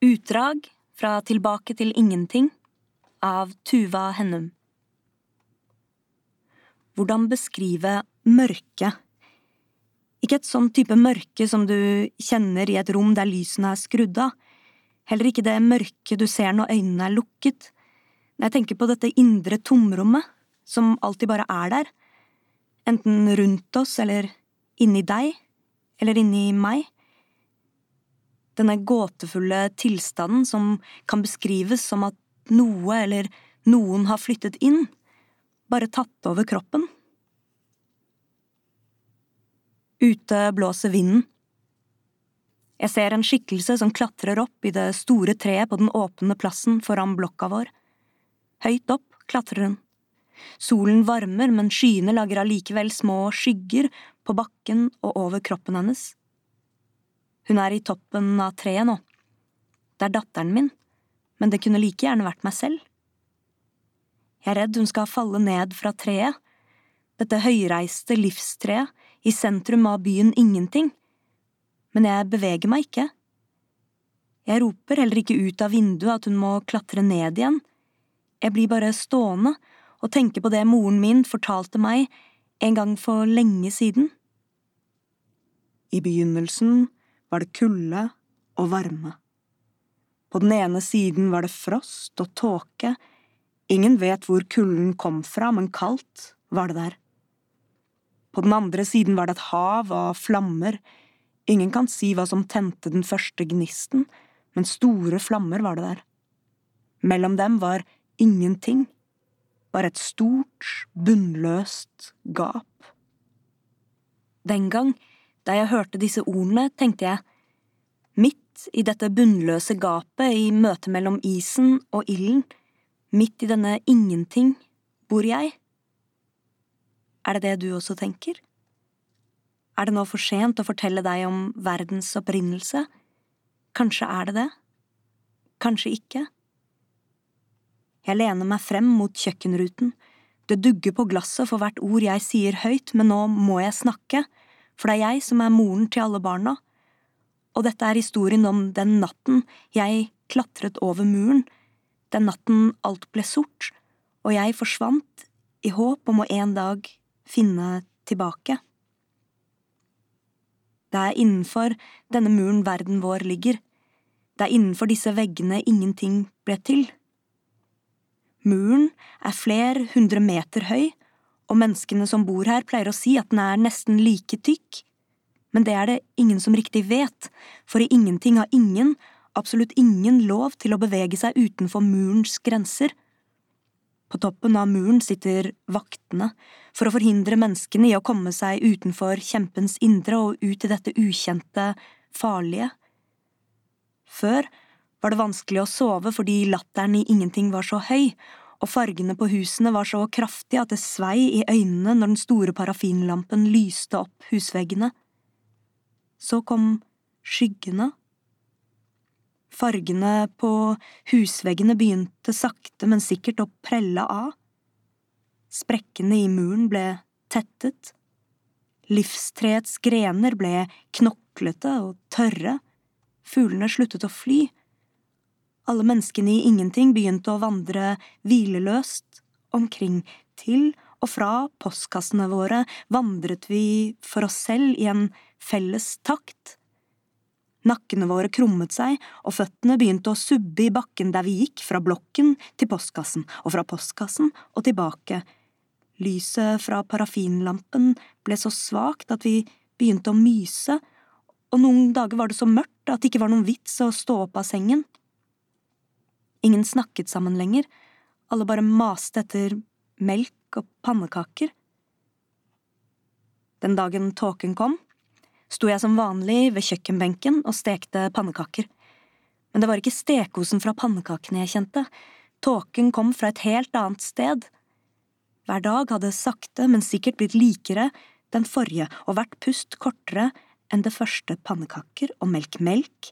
Utdrag fra Tilbake til ingenting av Tuva Hennum. Hvordan beskrive mørke? Ikke et sånn type mørke som du kjenner i et rom der lysene er skrudd av, heller ikke det mørke du ser når øynene er lukket. Jeg tenker på dette indre tomrommet, som alltid bare er der, enten rundt oss eller inni deg, eller inni meg denne gåtefulle tilstanden som kan beskrives som at noe eller noen har flyttet inn, bare tatt over kroppen. Ute blåser vinden. Jeg ser en skikkelse som klatrer opp i det store treet på den åpne plassen foran blokka vår. Høyt opp klatrer hun. Solen varmer, men skyene lager allikevel små skygger på bakken og over kroppen hennes. Hun er i toppen av treet nå. Det er datteren min, men det kunne like gjerne vært meg selv. Jeg er redd hun skal falle ned fra treet, dette høyreiste livstreet i sentrum av byen Ingenting, men jeg beveger meg ikke. Jeg roper heller ikke ut av vinduet at hun må klatre ned igjen, jeg blir bare stående og tenker på det moren min fortalte meg en gang for lenge siden. I begynnelsen var det kulde og varme. På den ene siden var det frost og tåke, ingen vet hvor kulden kom fra, men kaldt var det der. På den andre siden var det et hav av flammer, ingen kan si hva som tente den første gnisten, men store flammer var det der. Mellom dem var ingenting, bare et stort, bunnløst gap. Den gang da jeg hørte disse ordene, tenkte jeg, midt i dette bunnløse gapet i møtet mellom isen og ilden, midt i denne ingenting, bor jeg. Er det det du også tenker? Er det nå for sent å fortelle deg om verdens opprinnelse? Kanskje er det det? Kanskje ikke? Jeg lener meg frem mot kjøkkenruten. Det dugger på glasset for hvert ord jeg sier høyt, men nå må jeg snakke for det er jeg som er moren til alle barna, og dette er historien om den natten jeg klatret over muren, den natten alt ble sort, og jeg forsvant i håp om å en dag finne tilbake. Det er innenfor denne muren verden vår ligger, det er innenfor disse veggene ingenting ble til. Muren er flere hundre meter høy og menneskene som bor her, pleier å si at den er nesten like tykk. Men det er det ingen som riktig vet, for i ingenting har ingen, absolutt ingen, lov til å bevege seg utenfor murens grenser. På toppen av muren sitter vaktene, for å forhindre menneskene i å komme seg utenfor kjempens indre og ut i dette ukjente, farlige. Før var det vanskelig å sove fordi latteren i ingenting var så høy, og fargene på husene var så kraftige at det svei i øynene når den store parafinlampen lyste opp husveggene. Så kom skyggene. Fargene på husveggene begynte sakte, men sikkert å prelle av. Sprekkene i muren ble tettet. Livstreets grener ble knoklete og tørre. Fuglene sluttet å fly alle menneskene i ingenting begynte å vandre hvileløst omkring. Til og fra postkassene våre vandret vi for oss selv i en felles takt. Nakkene våre krummet seg, og føttene begynte å subbe i bakken der vi gikk, fra blokken til postkassen, og fra postkassen og tilbake. Lyset fra parafinlampen ble så svakt at vi begynte å myse, og noen dager var det så mørkt at det ikke var noen vits å stå opp av sengen. Ingen snakket sammen lenger, alle bare maste etter melk og pannekaker. Den dagen tåken kom, sto jeg som vanlig ved kjøkkenbenken og stekte pannekaker. Men det var ikke stekosen fra pannekakene jeg kjente, tåken kom fra et helt annet sted. Hver dag hadde sakte, men sikkert blitt likere den forrige, og hvert pust kortere enn det første pannekaker og melk melk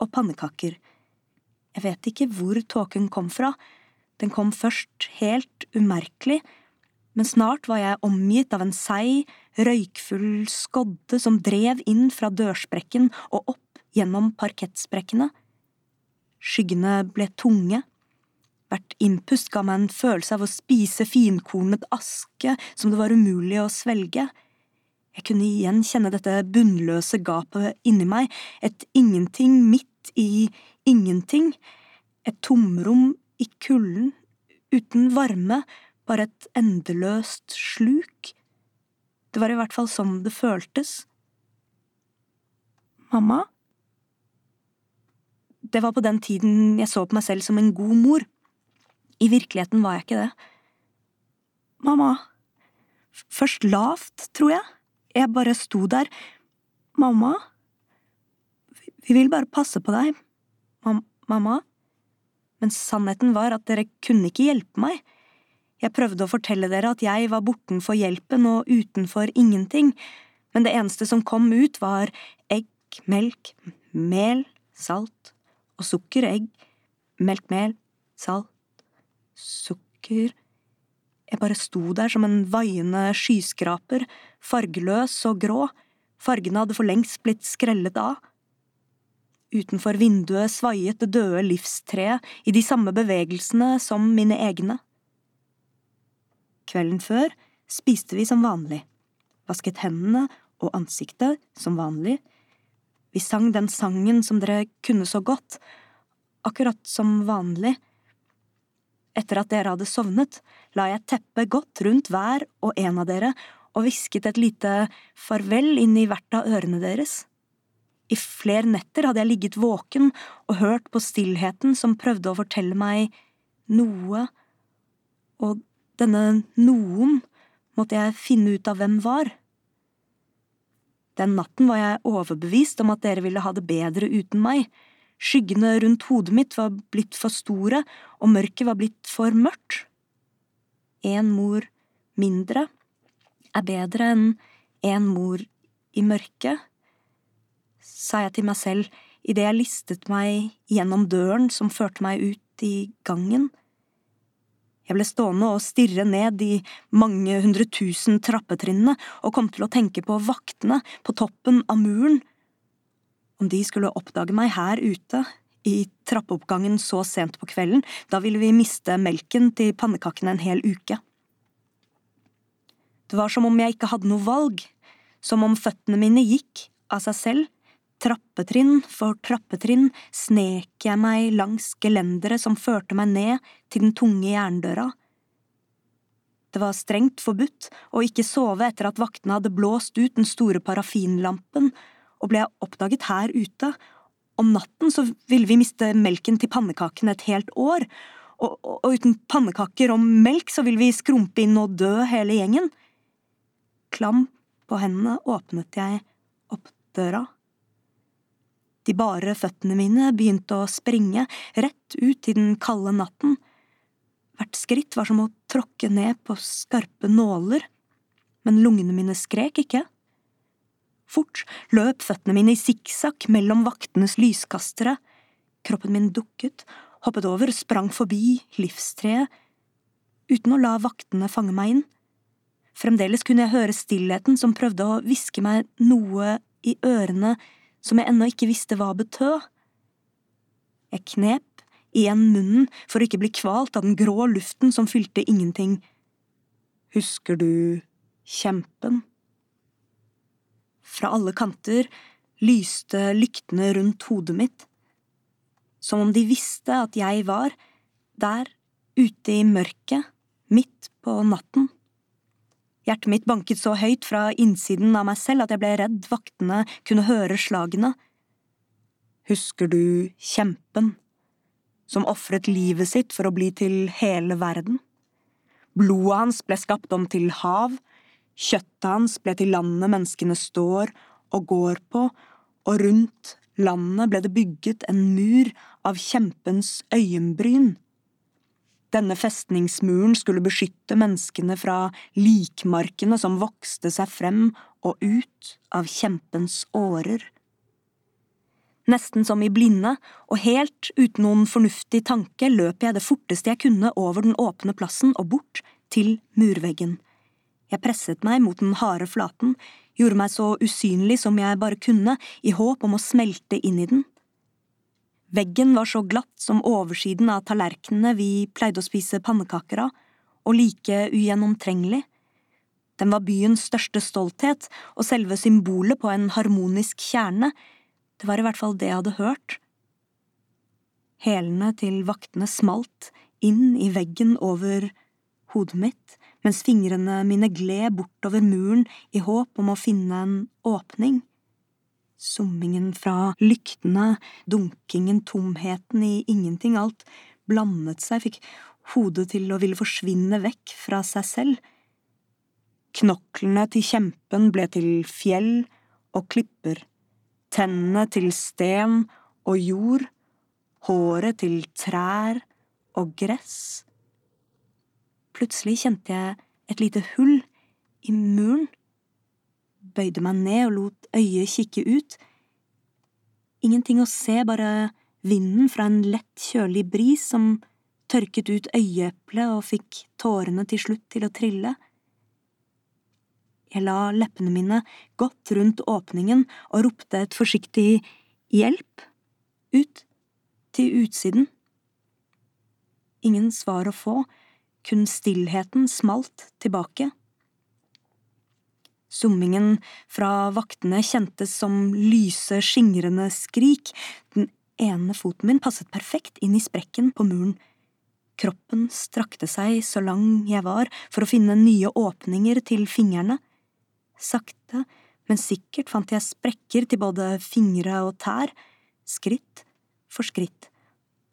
og pannekaker jeg vet ikke hvor tåken kom fra, den kom først helt umerkelig, men snart var jeg omgitt av en seig, røykfull skodde som drev inn fra dørsprekken og opp gjennom parkettsprekkene. Skyggene ble tunge. Hvert innpust ga meg en følelse av å spise finkornet aske som det var umulig å svelge. Jeg kunne igjen kjenne dette bunnløse gapet inni meg, et ingenting midt i ingenting, et tomrom i kulden, uten varme, bare et endeløst sluk. Det var i hvert fall sånn det føltes. Mamma? Det var på den tiden jeg så på meg selv som en god mor. I virkeligheten var jeg ikke det. Mamma. Først lavt, tror jeg. Jeg bare sto der. Mamma. Vi vil bare passe på deg. Mam mamma. Men sannheten var at dere kunne ikke hjelpe meg. Jeg prøvde å fortelle dere at jeg var bortenfor hjelpen og utenfor ingenting, men det eneste som kom ut, var egg, melk, mel, salt og sukker, egg, melk, mel, salt, sukker… Jeg bare sto der som en vaiende skyskraper, fargeløs og grå, fargene hadde for lengst blitt skrellet av. Utenfor vinduet svaiet det døde livstreet i de samme bevegelsene som mine egne. Kvelden før spiste vi som vanlig, vasket hendene og ansiktet som vanlig, vi sang den sangen som dere kunne så godt, akkurat som vanlig. Etter at dere hadde sovnet, la jeg teppet godt rundt hver og en av dere og hvisket et lite farvel inn i hvert av ørene deres. I flere netter hadde jeg ligget våken og hørt på stillheten som prøvde å fortelle meg noe, og denne noen måtte jeg finne ut av hvem var. Den natten var jeg overbevist om at dere ville ha det bedre uten meg. Skyggene rundt hodet mitt var blitt for store, og mørket var blitt for mørkt. En mor mindre er bedre enn en mor i mørket, sa jeg til meg selv idet jeg listet meg gjennom døren som førte meg ut i gangen. Jeg ble stående og stirre ned de mange hundre tusen trappetrinnene og kom til å tenke på vaktene på toppen av muren. Om de skulle oppdage meg her ute, i trappeoppgangen så sent på kvelden, da ville vi miste melken til pannekakene en hel uke. Det var som om jeg ikke hadde noe valg, som om føttene mine gikk av seg selv Trappetrinn for trappetrinn snek jeg meg langs gelenderet som førte meg ned til den tunge jerndøra. Det var strengt forbudt å ikke sove etter at vaktene hadde blåst ut den store parafinlampen, og ble jeg oppdaget her ute, om natten så ville vi miste melken til pannekakene et helt år, og, og, og uten pannekaker og melk så ville vi skrumpe inn og dø hele gjengen. Klam på hendene åpnet jeg opp døra. De bare føttene mine begynte å springe rett ut i den kalde natten. Hvert skritt var som å tråkke ned på skarpe nåler, men lungene mine skrek ikke. Fort løp føttene mine i sikksakk mellom vaktenes lyskastere, kroppen min dukket, hoppet over, sprang forbi livstreet, uten å la vaktene fange meg inn. Fremdeles kunne jeg høre stillheten som prøvde å hviske meg noe i ørene som jeg ennå ikke visste hva betød. Jeg knep igjen munnen for å ikke bli kvalt av den grå luften som fylte ingenting. Husker du kjempen? Fra alle kanter lyste lyktene rundt hodet mitt, som om de visste at jeg var der ute i mørket, midt på natten. Hjertet mitt banket så høyt fra innsiden av meg selv at jeg ble redd vaktene kunne høre slagene. Husker du kjempen, som ofret livet sitt for å bli til hele verden? Blodet hans ble skapt om til hav, kjøttet hans ble til landet menneskene står og går på, og rundt landet ble det bygget en mur av kjempens øyenbryn. Denne festningsmuren skulle beskytte menneskene fra likmarkene som vokste seg frem og ut av kjempens årer. Nesten som i blinde, og helt uten noen fornuftig tanke, løp jeg det forteste jeg kunne over den åpne plassen og bort til murveggen. Jeg presset meg mot den harde flaten, gjorde meg så usynlig som jeg bare kunne, i håp om å smelte inn i den. Veggen var så glatt som oversiden av tallerkenene vi pleide å spise pannekaker av, og like ugjennomtrengelig. Den var byens største stolthet og selve symbolet på en harmonisk kjerne, det var i hvert fall det jeg hadde hørt. Hælene til vaktene smalt inn i veggen over hodet mitt, mens fingrene mine gled bortover muren i håp om å finne en åpning. Summingen fra lyktene, dunkingen, tomheten i ingenting, alt blandet seg, fikk hodet til å ville forsvinne vekk fra seg selv. Knoklene til kjempen ble til fjell og klipper, tennene til sten og jord, håret til trær og gress. Plutselig kjente jeg et lite hull i muren bøyde meg ned og lot øyet kikke ut. Ingenting å se, bare vinden fra en lett, kjølig bris som tørket ut øyeeplet og fikk tårene til slutt til å trille. Jeg la leppene mine godt rundt åpningen og ropte et forsiktig hjelp ut til utsiden. Ingen svar å få, kun stillheten smalt tilbake. Summingen fra vaktene kjentes som lyse, skingrende skrik. Den ene foten min passet perfekt inn i sprekken på muren. Kroppen strakte seg så lang jeg var for å finne nye åpninger til fingrene. Sakte, men sikkert fant jeg sprekker til både fingre og tær, skritt for skritt,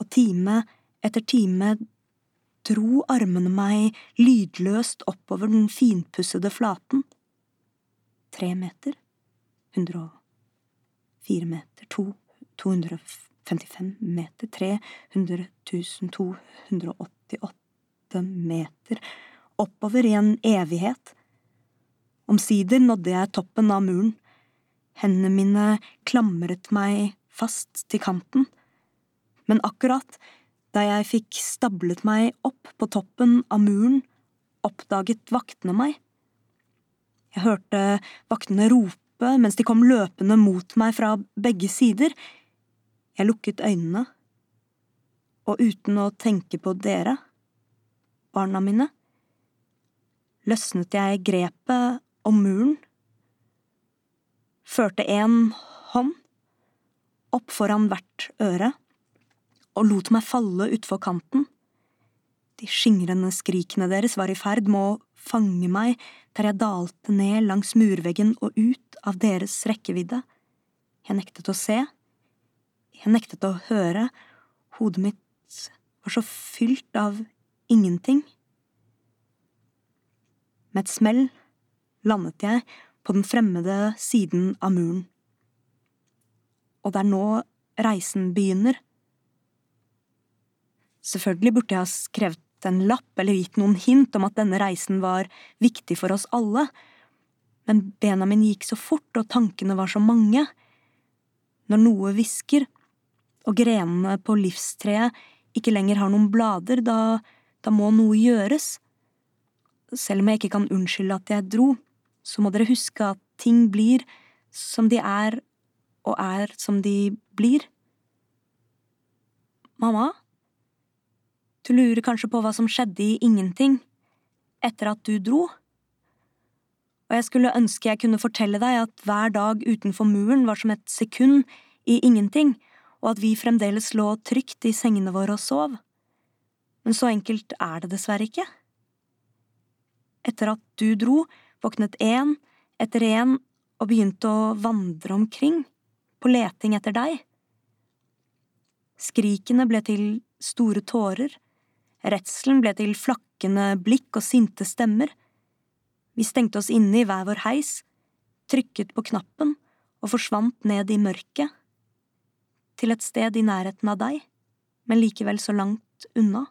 og time etter time dro armene meg lydløst oppover den finpussede flaten tre meter, 104 meter, to, 255 meter, 300 288 meter, oppover i en evighet. Omsider nådde jeg toppen av muren. Hendene mine klamret meg fast til kanten, men akkurat da jeg fikk stablet meg opp på toppen av muren, oppdaget vaktene meg. Jeg hørte vaktene rope mens de kom løpende mot meg fra begge sider. Jeg lukket øynene, og uten å tenke på dere, barna mine, løsnet jeg grepet om muren, førte en hånd opp foran hvert øre og lot meg falle utfor kanten. De skingrende skrikene deres var i ferd med å fange meg der jeg dalte ned langs murveggen og ut av deres rekkevidde. Jeg nektet å se. Jeg nektet å høre. Hodet mitt var så fylt av ingenting. Med et smell landet jeg på den fremmede siden av muren. Og det er nå reisen begynner. Selvfølgelig burde jeg ha skrevet en lapp eller gitt noen hint om at denne reisen var viktig for oss alle, men bena mine gikk så fort og tankene var så mange. Når noe hvisker, og grenene på livstreet ikke lenger har noen blader, da, da må noe gjøres. Selv om jeg ikke kan unnskylde at jeg dro, så må dere huske at ting blir som de er, og er som de blir. Mamma? Du lurer kanskje på hva som skjedde i ingenting, etter at du dro? Og jeg skulle ønske jeg kunne fortelle deg at hver dag utenfor muren var som et sekund i ingenting, og at vi fremdeles lå trygt i sengene våre og sov. Men så enkelt er det dessverre ikke. Etter at du dro, våknet én etter én og begynte å vandre omkring, på leting etter deg. Skrikene ble til store tårer, Redselen ble til flakkende blikk og sinte stemmer. Vi stengte oss inne i hver vår heis, trykket på knappen og forsvant ned i mørket, til et sted i nærheten av deg, men likevel så langt unna.